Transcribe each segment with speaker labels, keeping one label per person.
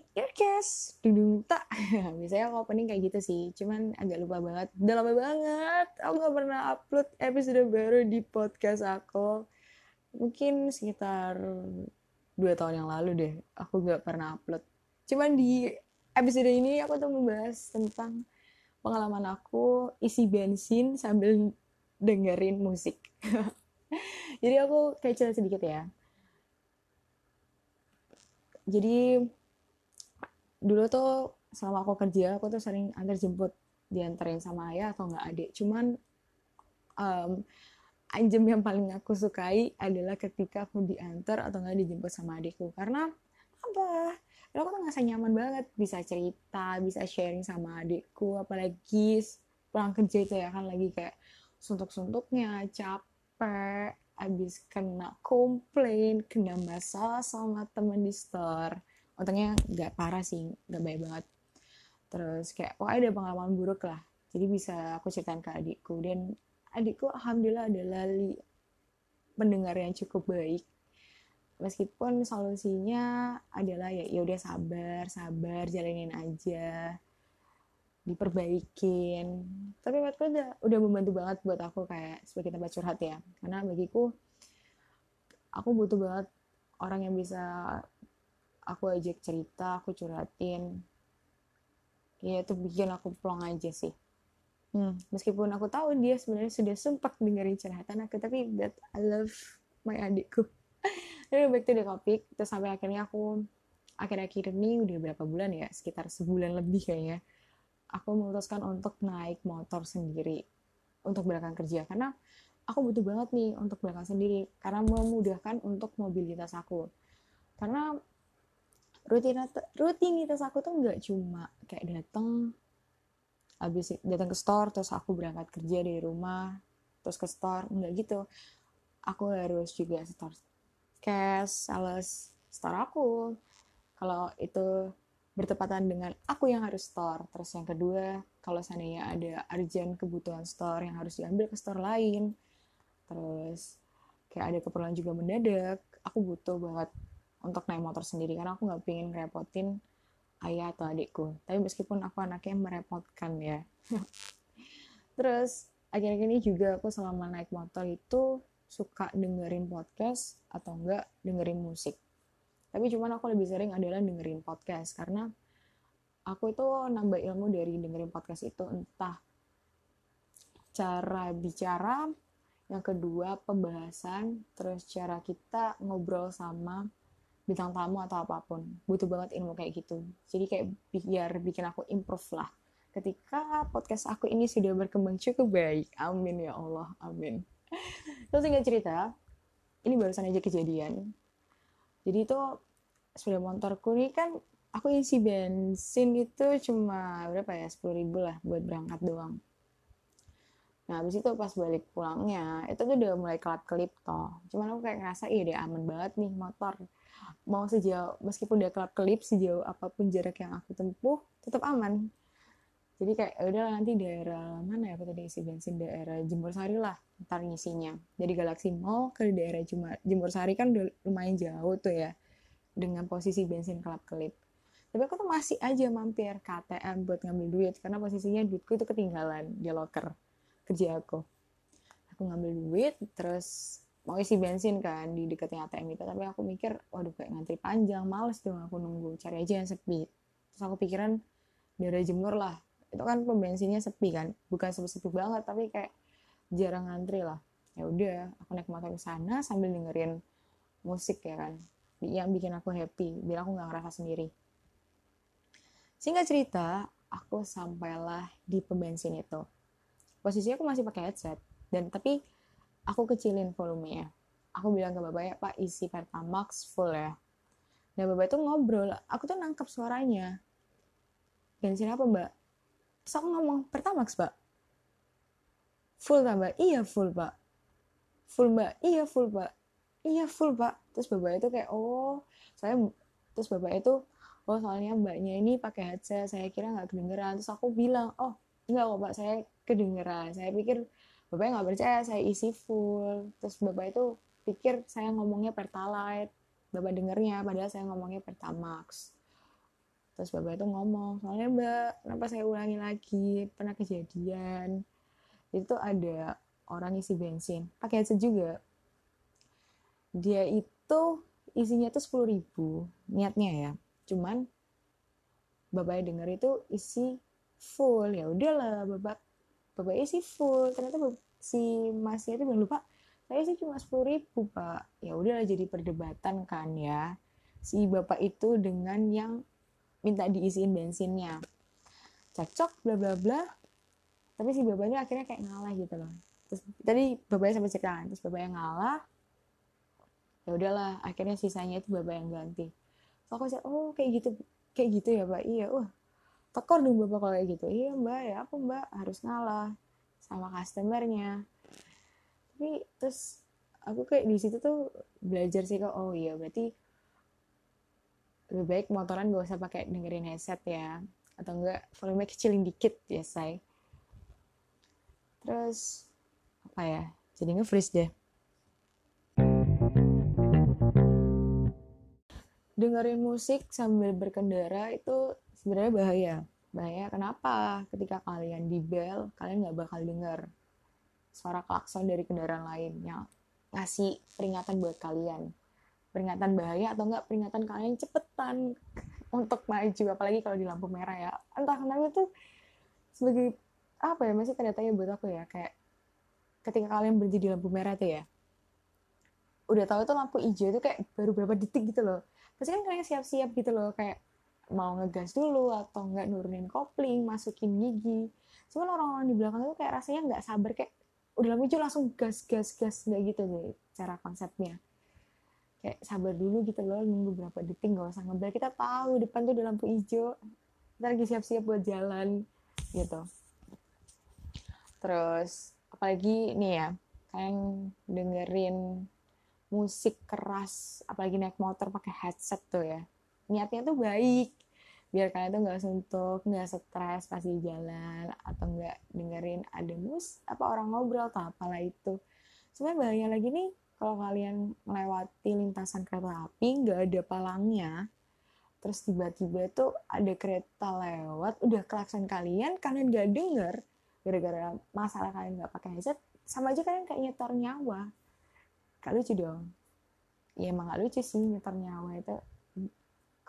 Speaker 1: di Earcast dudung tak. Biasanya aku opening kayak gitu sih. Cuman agak lupa banget. Udah lama banget. Aku gak pernah upload episode baru di podcast aku. Mungkin sekitar dua tahun yang lalu deh. Aku gak pernah upload. Cuman di episode ini aku tuh membahas tentang pengalaman aku isi bensin sambil dengerin musik. Jadi aku kayak cerita sedikit ya. Jadi dulu tuh selama aku kerja aku tuh sering antar jemput diantarin sama ayah atau nggak adik. Cuman um, anjem yang paling aku sukai adalah ketika aku diantar atau nggak dijemput sama adikku. Karena apa? Aku tuh ngerasa nyaman banget. Bisa cerita bisa sharing sama adikku. Apalagi pulang kerja itu ya kan lagi kayak suntuk-suntuknya capek abis kena komplain kena masalah sama temen di store untungnya nggak parah sih nggak baik banget. Terus kayak wah ada pengalaman buruk lah. Jadi bisa aku ceritain ke adikku. Dan adikku alhamdulillah adalah pendengar yang cukup baik. Meskipun solusinya adalah ya ya udah sabar sabar jalanin aja. Diperbaikin. Tapi menurutku udah udah membantu banget buat aku kayak sebagai tempat curhat ya. Karena bagiku aku butuh banget orang yang bisa aku ajak cerita aku curhatin. Ya itu bikin aku plong aja sih. Hmm, meskipun aku tahu dia sebenarnya sudah sempat dengerin curhatan aku tapi that I love my adikku. Jadi back to the topic. Terus sampai akhirnya aku akhir-akhir ini udah berapa bulan ya? Sekitar sebulan lebih kayaknya. Aku memutuskan untuk naik motor sendiri untuk berangkat kerja. Karena aku butuh banget nih untuk berangkat sendiri karena memudahkan untuk mobilitas aku. Karena rutinitas rutinitas aku tuh nggak cuma kayak datang habis datang ke store terus aku berangkat kerja dari rumah terus ke store nggak gitu aku harus juga store cash sales store aku kalau itu bertepatan dengan aku yang harus store. Terus yang kedua, kalau seandainya ada urgent kebutuhan store yang harus diambil ke store lain, terus kayak ada keperluan juga mendadak, aku butuh banget untuk naik motor sendiri karena aku nggak pengen repotin ayah atau adikku. Tapi meskipun aku anaknya merepotkan ya. terus akhir-akhir ini juga aku selama naik motor itu suka dengerin podcast atau enggak dengerin musik tapi cuman aku lebih sering adalah dengerin podcast karena aku itu nambah ilmu dari dengerin podcast itu entah cara bicara yang kedua pembahasan terus cara kita ngobrol sama bintang tamu atau apa pun. Butuh banget ilmu kayak gitu. Jadi kayak biar bikin aku improve lah. Ketika podcast aku ini sudah berkembang cukup baik. Amin ya Allah amin. Terus singkat cerita ini barusan aja kejadian. Jadi itu sepeda motorku ini kan aku isi bensin itu cuma berapa ya? Sepuluh ribu lah buat berangkat doang nah habis itu pas balik pulangnya itu tuh udah mulai kelap kelip toh. Cuman aku kayak ngerasa iya deh aman banget nih motor. Mau sejauh meskipun udah kelap kelip sejauh apa pun jarak yang aku tempuh tetap aman. Jadi kayak ya udah nanti daerah mana ya aku tadi isi bensin daerah Jemur Sari lah ntar ngisinya. Dari Galaxy Mall ke daerah Jemur Sari kan udah lumayan jauh tuh ya dengan posisi bensin kelap-kelip. Tapi aku tuh masih aja mampir ke ATM buat ngambil duit karena posisinya duitku itu ketinggalan di locker kerja aku. Aku ngambil duit terus mau isi bensin kan di dekatnya ATM itu tapi aku mikir waduh kayak ngantri panjang males dong aku nunggu cari aja yang sepi. Terus aku pikiran daerah jemur lah. Itu kan pembensinnya sepi kan? Bukan sepi-sepi banget tapi kayak jarang ngantri lah. Ya udah aku naik motor ke sana sambil dengerin musik ya kan? Yang bikin aku happy biar aku nggak ngerasa sendiri. Singkat cerita aku sampailah di pembensin itu posisinya aku masih pakai headset. Dan tapi aku kecilin volumenya. Aku bilang ke bapak ya pak isi pertamax full ya. Dan bapak itu ngobrol aku tuh nangkep suaranya. Bensin apa mbak? Terus aku ngomong pertamax pak full tambah iya full pak full mbak? Iya full pak iya full pak terus bapak itu kayak oh. Saya terus bapak itu oh soalnya mbaknya ini pakai headset saya kira nggak kedengeran. Terus aku bilang oh enggak kok pak saya kedengeran. Saya pikir bapaknya nggak percaya saya isi full. Terus bapak itu pikir saya ngomongnya pertalite. Bapak dengernya padahal saya ngomongnya pertamax. Terus bapak itu ngomong soalnya mbak kenapa saya ulangi lagi? Pernah kejadian. Itu ada orang isi bensin. Pakai headset juga. Dia itu isinya tuh sepuluh ribu niatnya ya. Cuman bapaknya denger itu isi full. Ya udahlah bapak bapak isi full. Ternyata si masnya itu bilang lupa saya sih cuma sepuluh ribu pak. Ya udahlah jadi perdebatan kan ya si bapak itu dengan yang minta diisiin bensinnya. Cocok bla bla bla. Tapi si bapaknya akhirnya kayak ngalah gitu loh. Terus tadi bapaknya sampai cerita terus bapaknya ngalah. Ya udahlah akhirnya sisanya itu bapak yang ganti. So aku cakap oh kayak gitu kayak gitu ya pak. Iya wah tekor dong bapak kalau kayak gitu. Iya mbak. Ya aku mbak? Harus ngalah sama customernya. Tapi terus aku kayak di situ tuh belajar sih kok oh iya berarti lebih baik motoran gak usah pakai dengerin headset ya. Atau enggak volume kecilin dikit ya say. Terus apa ya? Jadi nge-freeze deh. Dengerin musik sambil berkendara itu sebenarnya bahaya. Bahaya kenapa? Ketika kalian di bel kalian nggak bakal denger suara klakson dari kendaraan lain yang ngasih peringatan buat kalian. Peringatan bahaya atau enggak peringatan kalian cepetan untuk maju apalagi kalau di lampu merah ya. Entah kenapa tuh sebagai apa ya masih tanda tanya buat aku ya kayak ketika kalian berhenti di lampu merah tuh ya udah tahu tuh lampu hijau itu kayak baru berapa detik gitu loh. Pasti kan kalian siap-siap gitu loh kayak mau ngegas dulu atau enggak nurunin kopling masukin gigi. Cuman orang-orang di belakang tuh kayak rasanya nggak sabar kayak udah lampu hijau langsung gas gas gas nggak gitu deh cara konsepnya. Kayak sabar dulu gitu loh nunggu berapa detik gak usah ngebel. Kita tahu depan tuh udah lampu hijau. Kita lagi siap-siap buat jalan gitu. Terus apalagi nih ya kalian dengerin musik keras apalagi naik motor pakai headset tuh ya niatnya tuh baik. Biar kalian tuh nggak suntuk nggak stres pas di jalan atau nggak dengerin ada mus apa orang ngobrol atau apalah itu. Sebenarnya bahaya lagi nih kalau kalian melewati lintasan kereta api nggak ada palangnya terus tiba-tiba tuh ada kereta lewat udah klakson kalian kalian nggak denger gara-gara masalah kalian nggak pakai headset sama aja kalian kayak nyetor nyawa. Gak lucu dong. Ya emang gak lucu sih nyetor nyawa itu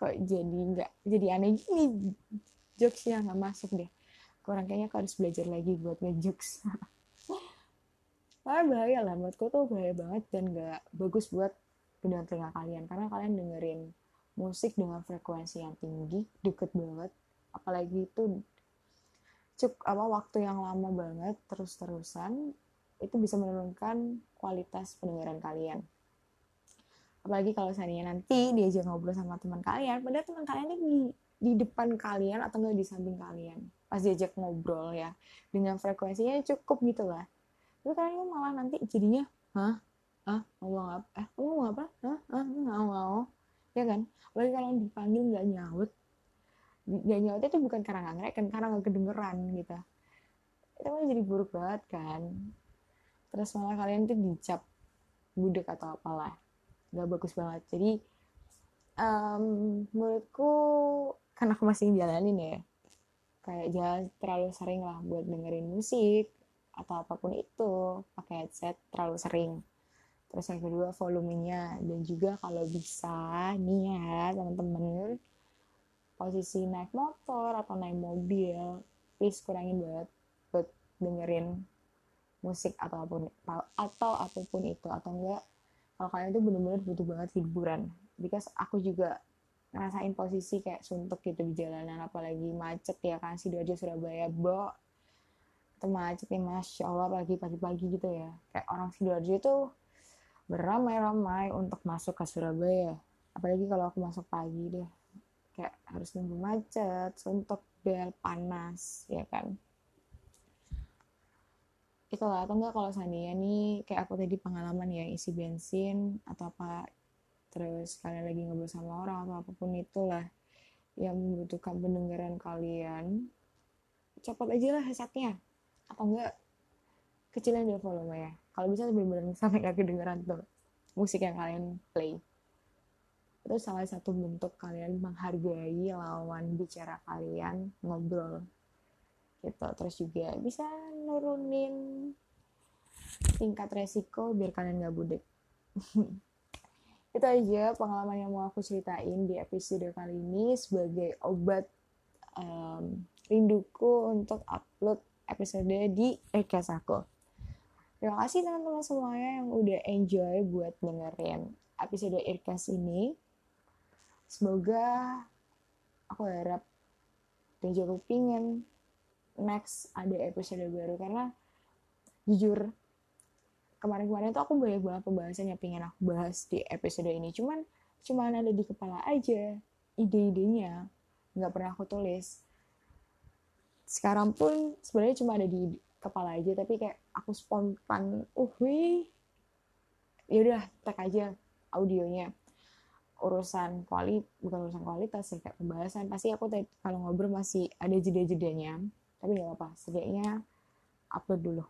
Speaker 1: kok jadi nggak jadi aneh gini jokesnya nggak masuk deh kurang kayaknya aku harus belajar lagi buat ngejokes Soalnya bahaya lah, menurutku tuh bahaya banget dan gak bagus buat kedua telinga kalian. Karena kalian dengerin musik dengan frekuensi yang tinggi, deket banget. Apalagi itu cuk apa waktu yang lama banget terus-terusan itu bisa menurunkan kualitas pendengaran kalian. Apalagi kalau seandainya nanti diajak ngobrol sama teman kalian, padahal teman kalian ini di, di depan kalian atau enggak di samping kalian. Pas diajak ngobrol ya, dengan frekuensinya cukup gitu lah. Tapi kalian malah nanti jadinya hah? Ah ngomong apa? Eh kamu ngomong apa? Hah? Ah nggak mau ya kan? Apalagi kalian dipanggil nggak nyaut. Nggak nyaut itu bukan karena nggak ngerek kan karena nggak kedengeran gitu. Itu kan jadi buruk banget kan. Terus malah kalian tuh dicap budek atau apalah nggak bagus banget. Jadi um, menurutku karena aku masih jalanin ya kayak jangan terlalu sering lah buat dengerin musik atau apa pun itu pakai headset terlalu sering. Terus yang kedua volumenya. Dan juga kalau bisa nih ya teman-teman posisi naik motor atau naik mobil please kurangin banget buat dengerin musik atau apa pun atau apa pun itu. Atau enggak kalau kalian tuh bener-bener butuh banget hiburan. Because aku juga ngerasain posisi kayak suntuk gitu di jalanan apalagi macet ya kan sidoarjo Surabaya bo. Itu macetnya masya Allah pagi pagi-pagi gitu ya. Kayak orang sidoarjo itu beramai-ramai untuk masuk ke Surabaya. Apalagi kalau aku masuk pagi deh. Kayak harus nunggu macet suntuk bel panas ya kan itulah atau enggak kalau seandainya nih kayak aku tadi pengalaman ya isi bensin atau apa terus kalian lagi ngobrol sama orang atau apa pun itulah yang membutuhkan pendengaran kalian copot aja lah headsetnya atau enggak kecilin dulu volume ya kalau bisa benar-benar sampai gak kedengeran tuh musik yang kalian play. Itu salah satu bentuk kalian menghargai lawan bicara kalian ngobrol gitu. Terus juga bisa nurunin tingkat resiko biar kalian nggak budek. Itu aja pengalaman yang mau aku ceritain di episode kali ini sebagai obat um, rinduku untuk upload episode di podcast aku. Terima kasih teman-teman semuanya yang udah enjoy buat dengerin episode Irkas ini. Semoga aku harap dan juga pingin next ada episode baru. Karena jujur kemarin-kemarin tuh aku banyak banget pembahasan yang pengen aku bahas di episode ini. Cuman cuman ada di kepala aja ide-idenya nggak pernah aku tulis. Sekarang pun sebenarnya cuma ada di kepala aja tapi kayak aku spontan uh wih. Yaudah tag aja audionya. Urusan kuali bukan urusan kualitas ya kayak pembahasan. Pasti aku kalau ngobrol masih ada jeda-jedanya tapi nggak apa-apa setidaknya upload dulu